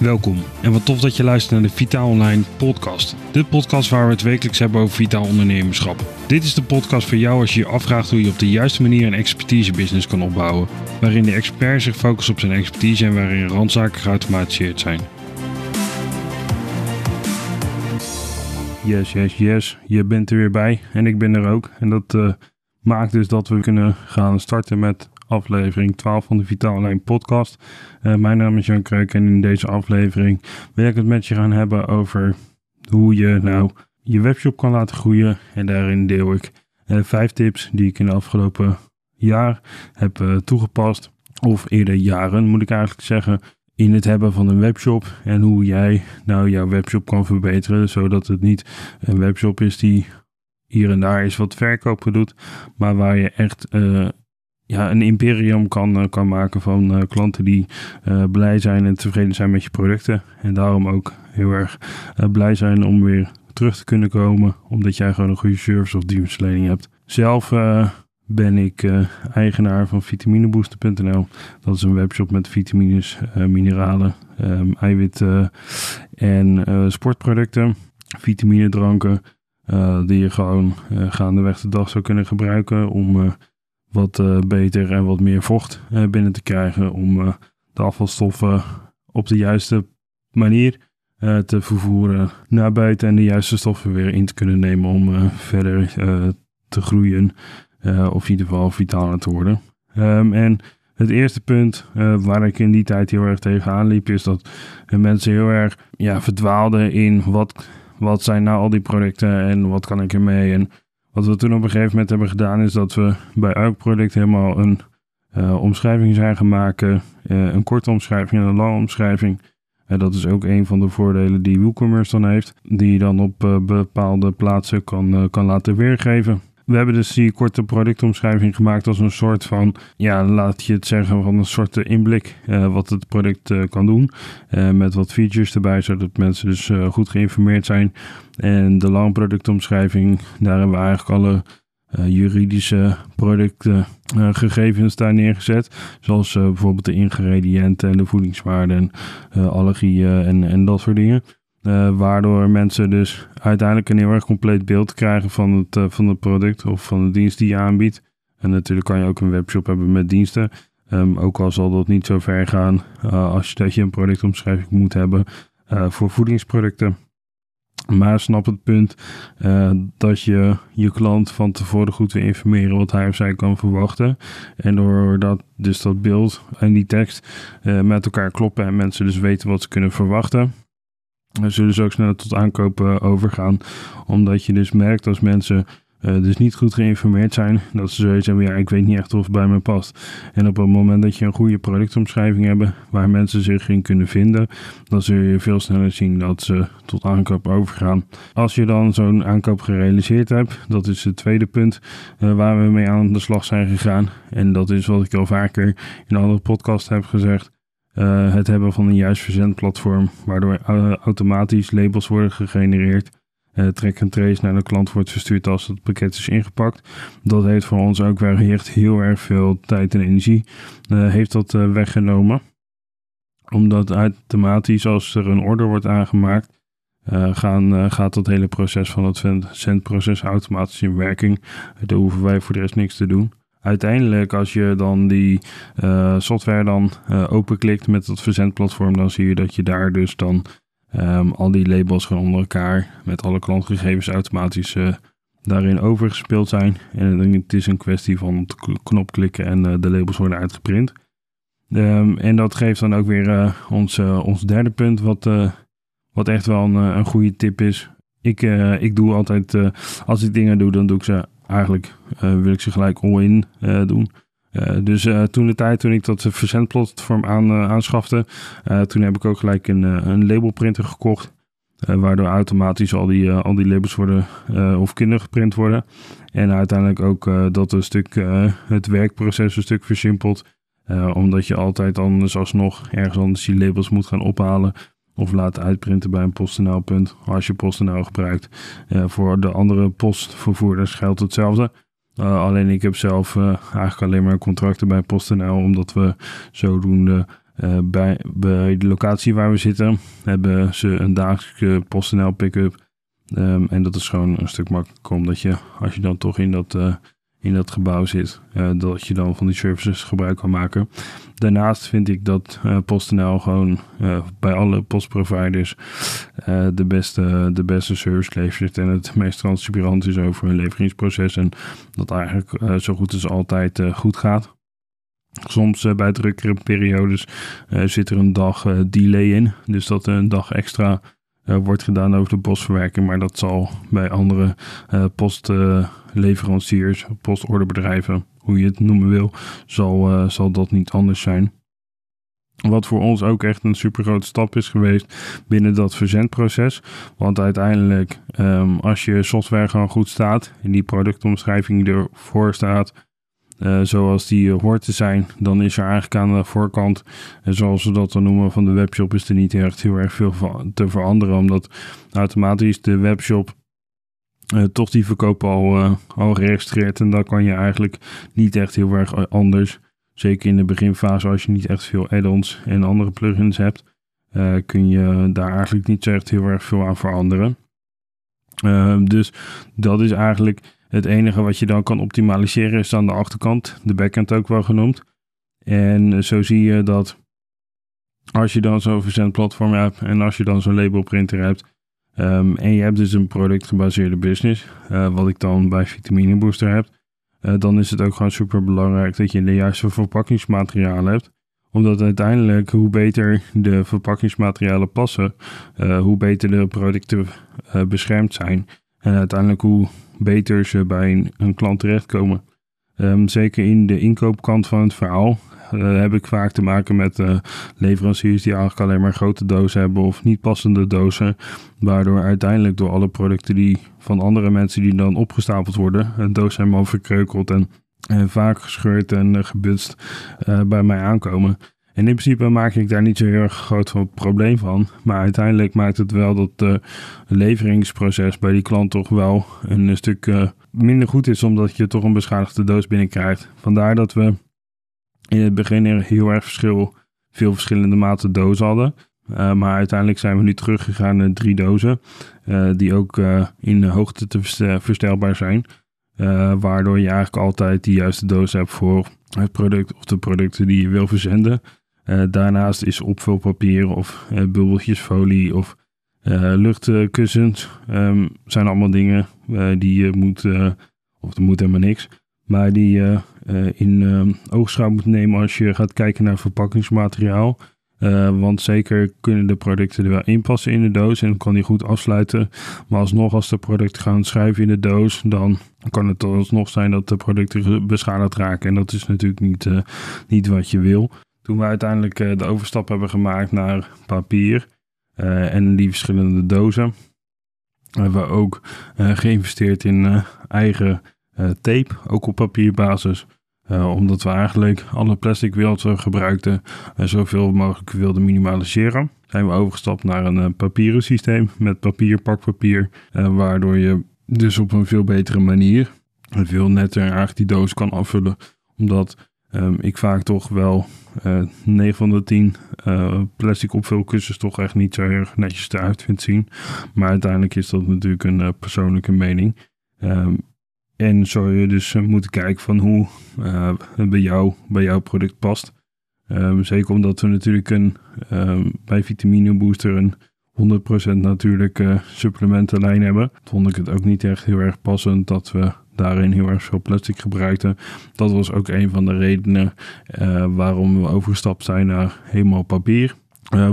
Welkom en wat tof dat je luistert naar de Vitaal Online podcast. De podcast waar we het wekelijks hebben over vitaal ondernemerschap. Dit is de podcast voor jou als je je afvraagt hoe je op de juiste manier een expertise-business kan opbouwen. Waarin de expert zich focust op zijn expertise en waarin randzaken geautomatiseerd zijn. Yes, yes, yes. Je bent er weer bij en ik ben er ook. En dat uh, maakt dus dat we kunnen gaan starten met aflevering 12 van de Vitaal Online podcast. Uh, mijn naam is Jan Kreuk en in deze aflevering wil ik het met je gaan hebben over hoe je nou je webshop kan laten groeien. En daarin deel ik uh, vijf tips die ik in de afgelopen jaar heb uh, toegepast. Of eerder jaren moet ik eigenlijk zeggen. In het hebben van een webshop en hoe jij nou jouw webshop kan verbeteren. Zodat het niet een webshop is die hier en daar eens wat verkopen doet. Maar waar je echt ja, een imperium kan, eh, kan maken van uh, klanten die uh, blij zijn en tevreden zijn met je producten. En daarom ook heel erg blij zijn om weer terug te kunnen komen, omdat jij gewoon een goede service of dienstverlening hebt. Zelf ben ik eigenaar van vitaminebooster.nl. Dat is een webshop met vitamines, mineralen, um, eiwitten en sportproducten, vitaminedranken. die je gewoon gaandeweg de dag zou kunnen gebruiken om wat uh, beter en wat meer vocht uh, binnen te krijgen om uh, de afvalstoffen op de juiste manier te vervoeren naar buiten en de juiste stoffen weer in te kunnen nemen om verder te groeien of in ieder geval vitaler te worden. Um, en het eerste punt waar ik in die tijd heel erg tegenaan liep is dat mensen heel erg ja, verdwaalden in wat, wat zijn nou al die producten en wat kan ik ermee en wat we toen op een gegeven moment hebben gedaan, is dat we bij elk product helemaal een uh, omschrijving zijn gaan maken. Uh, een korte omschrijving en een lange omschrijving. En dat is ook een van de voordelen die WooCommerce dan heeft, die je dan op uh, bepaalde plaatsen kan, kan laten weergeven. We hebben dus die korte productomschrijving gemaakt als een soort van, ja, laat je het zeggen, van een soort inblik uh, wat het product uh, kan doen. Uh, met wat features erbij, zodat mensen dus goed geïnformeerd zijn. En de lange productomschrijving, daar hebben we eigenlijk alle juridische productgegevens daar neergezet. Zoals bijvoorbeeld de ingrediënten en de voedingswaarden, allergieën en, en dat soort dingen. Uh, waardoor mensen dus uiteindelijk een heel erg compleet beeld krijgen van het, uh, van het product of van de dienst die je aanbiedt. En natuurlijk kan je ook een webshop hebben met diensten. Um, ook al zal dat niet zo ver gaan uh, als dat je een productomschrijving moet hebben voor voedingsproducten. Maar snap het punt dat je je klant van tevoren goed wil informeren wat hij of zij kan verwachten. En doordat dus dat beeld en die tekst met elkaar kloppen en mensen dus weten wat ze kunnen verwachten zullen ze ook sneller tot aankopen overgaan. Omdat je dus merkt als mensen uh, dus niet goed geïnformeerd zijn, dat ze zoiets hebben, ja, ik weet niet echt of het bij me past. En op het moment dat je een goede productomschrijving hebt, waar mensen zich in kunnen vinden, dan zul je veel sneller zien dat ze tot aankoop overgaan. Als je dan zo'n aankoop gerealiseerd hebt, dat is het tweede punt uh, waar we mee aan de slag zijn gegaan. En dat is wat ik al vaker in andere podcasts heb gezegd. Uh, het hebben van een juist verzendplatform, waardoor uh, automatisch labels worden gegenereerd. Uh, track en trace naar de klant wordt verstuurd als het pakket is ingepakt. Dat heeft voor ons ook echt heel erg veel tijd en energie. heeft dat weggenomen. Omdat automatisch als er een order wordt aangemaakt, gaan, gaat dat hele proces van het zendproces automatisch in werking. Daar hoeven wij voor de rest niks te doen uiteindelijk, als je dan die uh, software dan uh, openklikt met het verzendplatform, dan zie je dat je daar dus dan um, al die labels gewoon onder elkaar met alle klantgegevens automatisch uh, daarin overgespeeld zijn. En het is een kwestie van knop klikken en de labels worden uitgeprint. Um, en dat geeft dan ook weer ons, ons derde punt, wat, wat echt wel een, een goede tip is. Ik, ik doe altijd, als ik dingen doe, dan doe ik ze eigenlijk uh, wil ik ze gelijk all-in uh, doen. Uh, dus toen de tijd, toen ik dat verzendplatform aan, aanschafte, toen heb ik ook gelijk een, een labelprinter gekocht. waardoor automatisch al die, al die labels worden of kinderen geprint worden. En uiteindelijk ook dat een stuk het werkproces een stuk versimpelt. omdat je altijd anders alsnog ergens anders die labels moet gaan ophalen of laten uitprinten bij een PostNL-punt als je PostNL gebruikt. Voor de andere postvervoerders geldt hetzelfde. Uh, alleen ik heb zelf uh, eigenlijk alleen maar contracten bij PostNL, omdat we zodoende bij, bij de locatie waar we zitten hebben ze een dagelijkse PostNL pick-up. Ehm, en dat is gewoon een stuk makkelijker omdat je, als je dan toch in dat in dat gebouw zit, uh, dat je dan van die services gebruik kan maken. Daarnaast vind ik dat uh, PostNL gewoon uh, bij alle postproviders de, beste, de beste service levert en het meest transparant is over hun leveringsproces en dat eigenlijk zo goed als altijd goed gaat. Soms bij drukkere periodes zit er een dag delay in, dus dat een dag extra wordt gedaan over de postverwerking, maar dat zal bij andere post leveranciers, postorderbedrijven, hoe je het noemen wil, zal, uh, zal dat niet anders zijn. Wat voor ons ook echt een super grote stap is geweest binnen dat verzendproces. Want uiteindelijk, um, als je software gewoon goed staat, in die productomschrijving die ervoor staat, uh, zoals die hoort te zijn, dan is er eigenlijk aan de voorkant, en zoals we dat dan noemen van de webshop, is er niet echt heel erg veel te veranderen. Omdat automatisch de webshop uh, toch die verkoop al, uh, al geregistreerd. En dan kan je eigenlijk niet echt heel erg anders. Zeker in de beginfase, als je niet echt veel add-ons en andere plugins hebt, uh, kun je daar eigenlijk niet echt heel erg veel aan veranderen. dus dat is eigenlijk het enige wat je dan kan optimaliseren, is aan de achterkant, de backend ook wel genoemd. En zo zie je dat als je dan zo'n verzendplatform hebt en als je dan zo'n labelprinter hebt, Ehm, en je hebt dus een productgebaseerde business, uh, wat ik dan bij Vitamine Booster heb. Uh, dan is het ook gewoon super belangrijk dat je de juiste verpakkingsmaterialen hebt. Omdat uiteindelijk, hoe beter de verpakkingsmaterialen passen, uh, hoe beter de producten beschermd zijn. En uiteindelijk hoe beter ze bij een, een klant terechtkomen. Um, zeker in de inkoopkant van het verhaal uh, heb ik vaak te maken met uh, leveranciers die eigenlijk alleen maar grote dozen hebben of niet passende dozen. Waardoor uiteindelijk door alle producten die van andere mensen die dan opgestapeld worden, een doos helemaal verkreukeld en, en vaak gescheurd en uh, gebutst bij mij aankomen. En in principe maak ik daar niet zo heel erg groot van probleem van. Maar uiteindelijk maakt het wel dat het leveringsproces bij die klant toch wel een stuk minder goed is, omdat je toch een beschadigde doos binnenkrijgt. Vandaar dat we in het begin heel erg verschil, veel verschillende maten dozen hadden. Uh, maar uiteindelijk zijn we nu teruggegaan naar drie dozen, uh, die ook uh, in hoogte te verstelbaar zijn. waardoor je eigenlijk altijd de juiste doos hebt voor het product of de producten die je wil verzenden. daarnaast is opvulpapier of bubbeltjesfolie of luchtkussens um, zijn allemaal dingen die je moet, of er moet helemaal niks, maar die in uh, oogschouw moet nemen als je gaat kijken naar verpakkingsmateriaal. Uh, want zeker kunnen de producten er wel inpassen in de doos en kan die goed afsluiten. Maar alsnog, als de producten gaan schuiven in de doos, dan kan het alsnog zijn dat de producten beschadigd raken. En dat is natuurlijk niet, niet wat je wil. Toen we uiteindelijk de overstap hebben gemaakt naar papier en die verschillende dozen, hebben we ook geïnvesteerd in eigen tape, ook op papierbasis. Uh, omdat we eigenlijk alle plastic wat we gebruikten uh, zoveel mogelijk wilden minimaliseren. Zijn we overgestapt naar een papieren systeem met papier, pakpapier. waardoor je dus op een veel betere manier veel netter eigenlijk die doos kan afvullen. Omdat um, ik vaak toch wel 9 van de 10 plastic opvulkussens toch echt niet zo erg netjes eruit vind zien. Maar uiteindelijk is dat natuurlijk een persoonlijke mening. Um, en zou je dus eh, moeten kijken van hoe uh, bij, jou, bij jouw product past. Um, zeker omdat we natuurlijk een, um, bij Vitamine Booster een 100% natuurlijke supplementenlijn hebben. Vond ik het ook niet echt heel erg passend dat we daarin heel erg veel plastic gebruikten. Dat was ook een van de redenen uh, waarom we overgestapt zijn naar helemaal papier.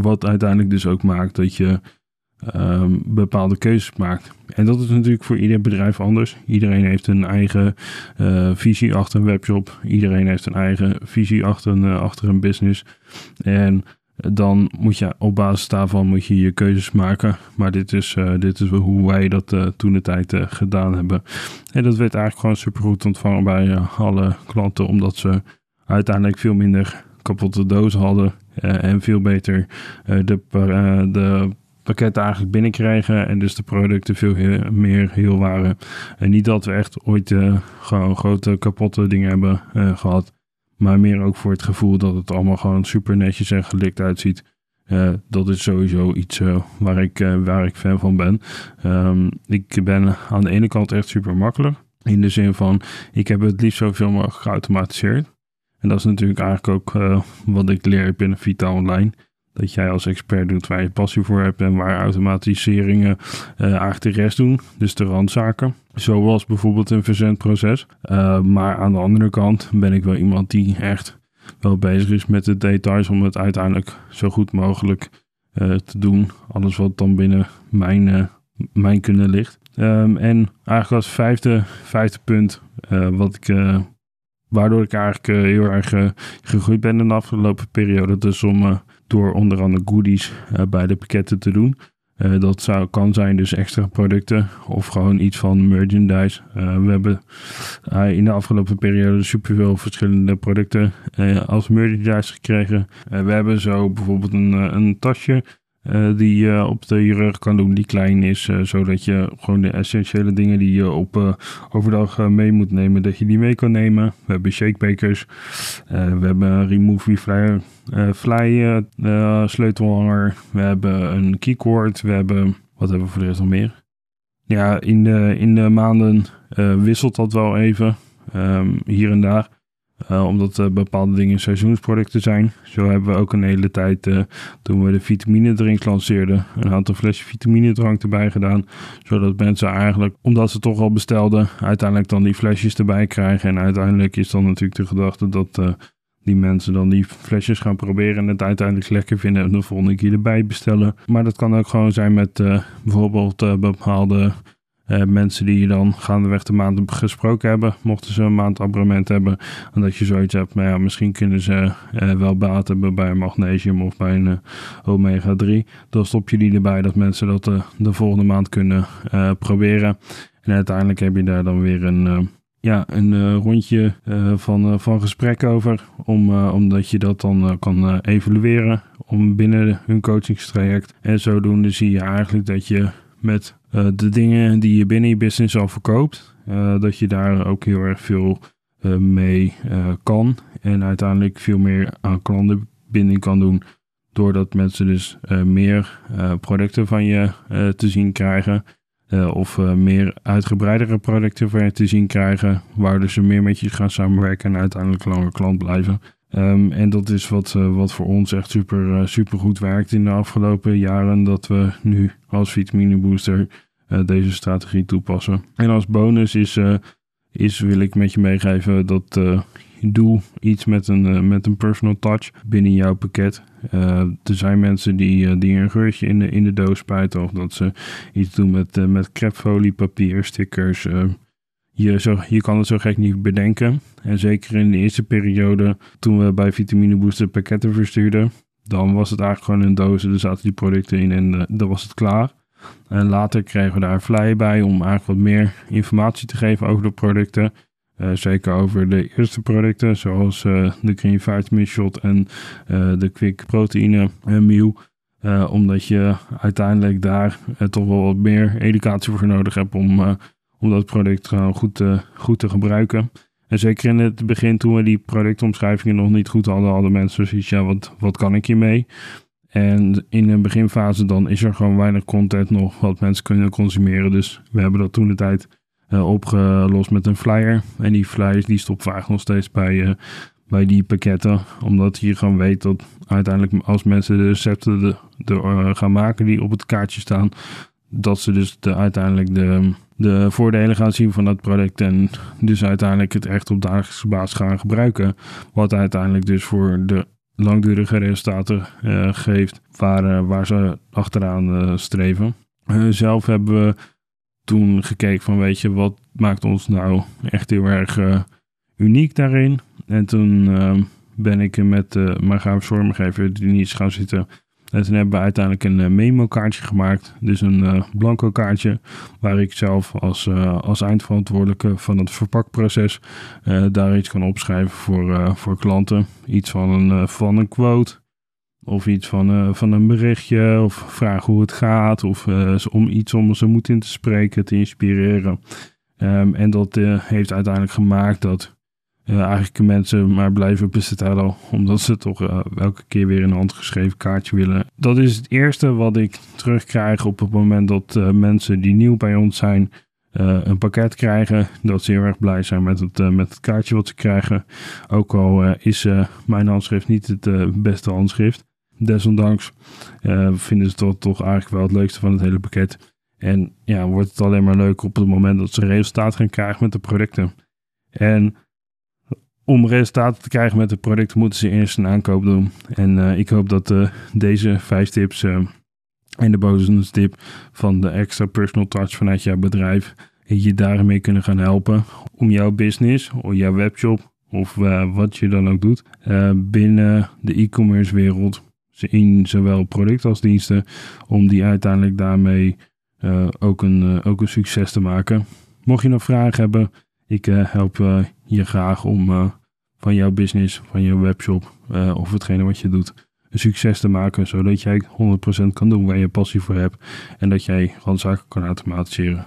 wat uiteindelijk dus ook maakt dat je um, bepaalde keuzes maakt. En dat is natuurlijk voor ieder bedrijf anders. Iedereen heeft een eigen uh, visie achter een webshop. Iedereen heeft een eigen visie achter een, uh, achter een business. En dan moet je op basis daarvan moet je je keuzes maken. Maar dit is, uh, dit is hoe wij dat toen de tijd gedaan hebben. En dat werd eigenlijk gewoon super goed ontvangen bij alle klanten. Omdat ze uiteindelijk veel minder kapotte dozen hadden. en veel beter de, de pakketten eigenlijk binnenkrijgen en dus de producten veel meer heel waren. En niet dat we echt ooit uh, gewoon grote kapotte dingen hebben uh, gehad. Maar meer ook voor het gevoel dat het allemaal gewoon super netjes en gelikt uitziet. dat is sowieso iets waar, ik, waar ik fan van ben. Ehm, ik ben aan de ene kant echt super makkelijk. In de zin van, ik heb het liefst zoveel mogelijk geautomatiseerd. En dat is natuurlijk eigenlijk ook wat ik leer binnen Vita Online dat jij als expert doet waar je passie voor hebt en waar automatiseringen uh, eigenlijk de rest doen. Dus de randzaken. Zoals bijvoorbeeld een verzendproces. Uh, maar aan de andere kant ben ik wel iemand die echt wel bezig is met de details om het uiteindelijk zo goed mogelijk uh, te doen. Alles wat dan binnen mijn, mijn kunnen ligt. Um, en eigenlijk als vijfde, vijfde punt, wat ik, waardoor ik eigenlijk heel erg gegroeid ben in de afgelopen periode. Dus om door onder andere goodies uh, bij de pakketten te doen. Uh, dat zou, kan zijn dus extra producten of gewoon iets van merchandise. Uh, we hebben in de afgelopen periode superveel verschillende producten als merchandise gekregen. we hebben zo bijvoorbeeld een, een tasje uh, die je op de rug kan doen, die klein is, uh, zodat je gewoon de essentiële dingen die je op overdag mee moet nemen, dat je die mee kan nemen. We hebben shakebakers, we hebben Remove Fly, fly sleutelhanger, we hebben een keycord, we hebben, wat hebben we voor de rest nog meer? Ja, in de, in de maanden wisselt dat wel even, um, hier en daar. Uh, omdat bepaalde dingen seizoensproducten zijn. Zo hebben we ook een hele tijd, uh, toen we de vitaminedrink lanceerden, een aantal flesjes vitaminedrank erbij gedaan. Zodat mensen eigenlijk, omdat ze toch al bestelden, uiteindelijk dan die flesjes erbij krijgen. En uiteindelijk is dan natuurlijk de gedachte dat die mensen dan die flesjes gaan proberen en het uiteindelijk lekker vinden en de volgende keer erbij bestellen. Maar dat kan ook gewoon zijn met bijvoorbeeld bepaalde uh, mensen die je dan gaandeweg de maand gesproken hebben, mochten ze een maand abonnement hebben. En dat je zoiets hebt, maar ja, misschien kunnen ze uh, wel baat hebben bij een magnesium of bij een uh, omega 3. Dan stop je die erbij dat mensen dat de volgende maand kunnen proberen. En uiteindelijk heb je daar dan weer een, ja, een rondje van, van gesprek over. Om, omdat je dat dan kan evalueren om binnen hun coachingstraject. En zodoende zie je eigenlijk dat je met uh, de dingen die je binnen je business al verkoopt, uh, dat je daar ook heel erg veel uh, mee kan. En uiteindelijk veel meer aan klantenbinding kan doen. Doordat mensen dus meer producten van je te zien krijgen. of meer uitgebreidere producten van je te zien krijgen. Waardoor ze meer met je gaan samenwerken en uiteindelijk langer klant blijven. Um, en dat is wat, wat voor ons echt super, super goed werkt in de afgelopen jaren. Dat we nu als vitamine booster deze strategie toepassen. En als bonus is, is wil ik met je meegeven dat doe iets met een, met een personal touch binnen jouw pakket. er zijn mensen die, die een geurtje in de, in de doos spuiten. Of dat ze iets doen met, met crepfolie, papier, stickers je, zo, je kan het zo gek niet bedenken. En zeker in de eerste periode, toen we bij Vitamine Booster pakketten verstuurden, dan was het eigenlijk gewoon een doos. Er zaten die producten in en uh, dan was het klaar. En later kregen we daar een bij om eigenlijk wat meer informatie te geven over de producten. Uh, zeker over de eerste producten, zoals uh, de Green Vitamin Shot en de Quick Proteïne Meal. omdat je uiteindelijk daar toch wel wat meer educatie voor nodig hebt om om dat product gewoon goed, goed te gebruiken. En zeker in het begin, toen we die productomschrijvingen nog niet goed hadden, hadden mensen zoiets, ja, wat, wat kan ik hiermee? En in een beginfase dan is er gewoon weinig content nog wat mensen kunnen consumeren. Dus we hebben dat toen de tijd uh, opgelost met een flyer. En die flyers die stopt vaak nog steeds bij, uh, bij die pakketten. Omdat je gewoon weet dat uiteindelijk als mensen de recepten de, de, gaan maken die op het kaartje staan, dat ze dus de, uiteindelijk de, de voordelen gaan zien van dat product en dus uiteindelijk het echt op dagelijkse basis gaan gebruiken. Wat uiteindelijk dus voor de langdurige resultaten uh, geeft waar, uh, waar ze achteraan uh, streven. zelf hebben we toen gekeken van weet je wat maakt ons nou echt heel erg uniek daarin. En toen ben ik met mijn grafisch vormgever die niet gaan zitten en toen hebben we uiteindelijk een uh, memo-kaartje gemaakt. Dus een uh, blanco kaartje waar ik zelf als, uh, als eindverantwoordelijke van het verpakproces daar iets kan opschrijven voor, voor klanten. Iets van een, van een quote of iets van, van een berichtje of vragen hoe het gaat of om iets om ze moed in te spreken, te inspireren. Um, en dat heeft uiteindelijk gemaakt dat uh, eigenlijk mensen maar blijven bestellen, omdat ze toch uh, elke keer weer een handgeschreven kaartje willen. Dat is het eerste wat ik terugkrijg op het moment dat uh, mensen die nieuw bij ons zijn een pakket krijgen. Dat ze heel erg blij zijn met het, met het kaartje wat ze krijgen. Ook al is mijn handschrift niet het beste handschrift. Desondanks vinden ze dat toch eigenlijk wel het leukste van het hele pakket. En ja, wordt het alleen maar leuk op het moment dat ze resultaat gaan krijgen met de producten. En om resultaten te krijgen met het product moeten ze eerst een aankoop doen. En uh, ik hoop dat uh, deze vijf tips uh, en de bonus tip van de extra personal touch vanuit jouw bedrijf je daarmee kunnen gaan helpen om jouw business of jouw webshop of wat je dan ook doet binnen de e-commerce wereld in zowel product als diensten om die uiteindelijk daarmee ook, een, ook een succes te maken. Mocht je nog vragen hebben, ik help je graag om uh, van jouw business, van je webshop of hetgene wat je doet, een succes te maken. Zodat jij 100% kan doen waar je passie voor hebt. En dat jij gewoon zaken kan automatiseren.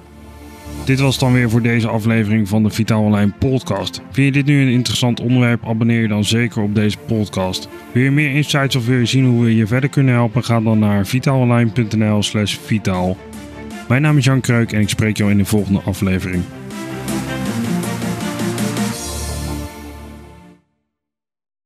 Dit was dan weer voor deze aflevering van de Vitaal Online podcast. Vind je dit nu een interessant onderwerp? Abonneer je dan zeker op deze podcast. Wil je meer insights of wil je zien hoe we je verder kunnen helpen? Ga dan naar vitaalonline.nl slash vitaal. Mijn naam is Jan Kreuk en ik spreek jou in de volgende aflevering.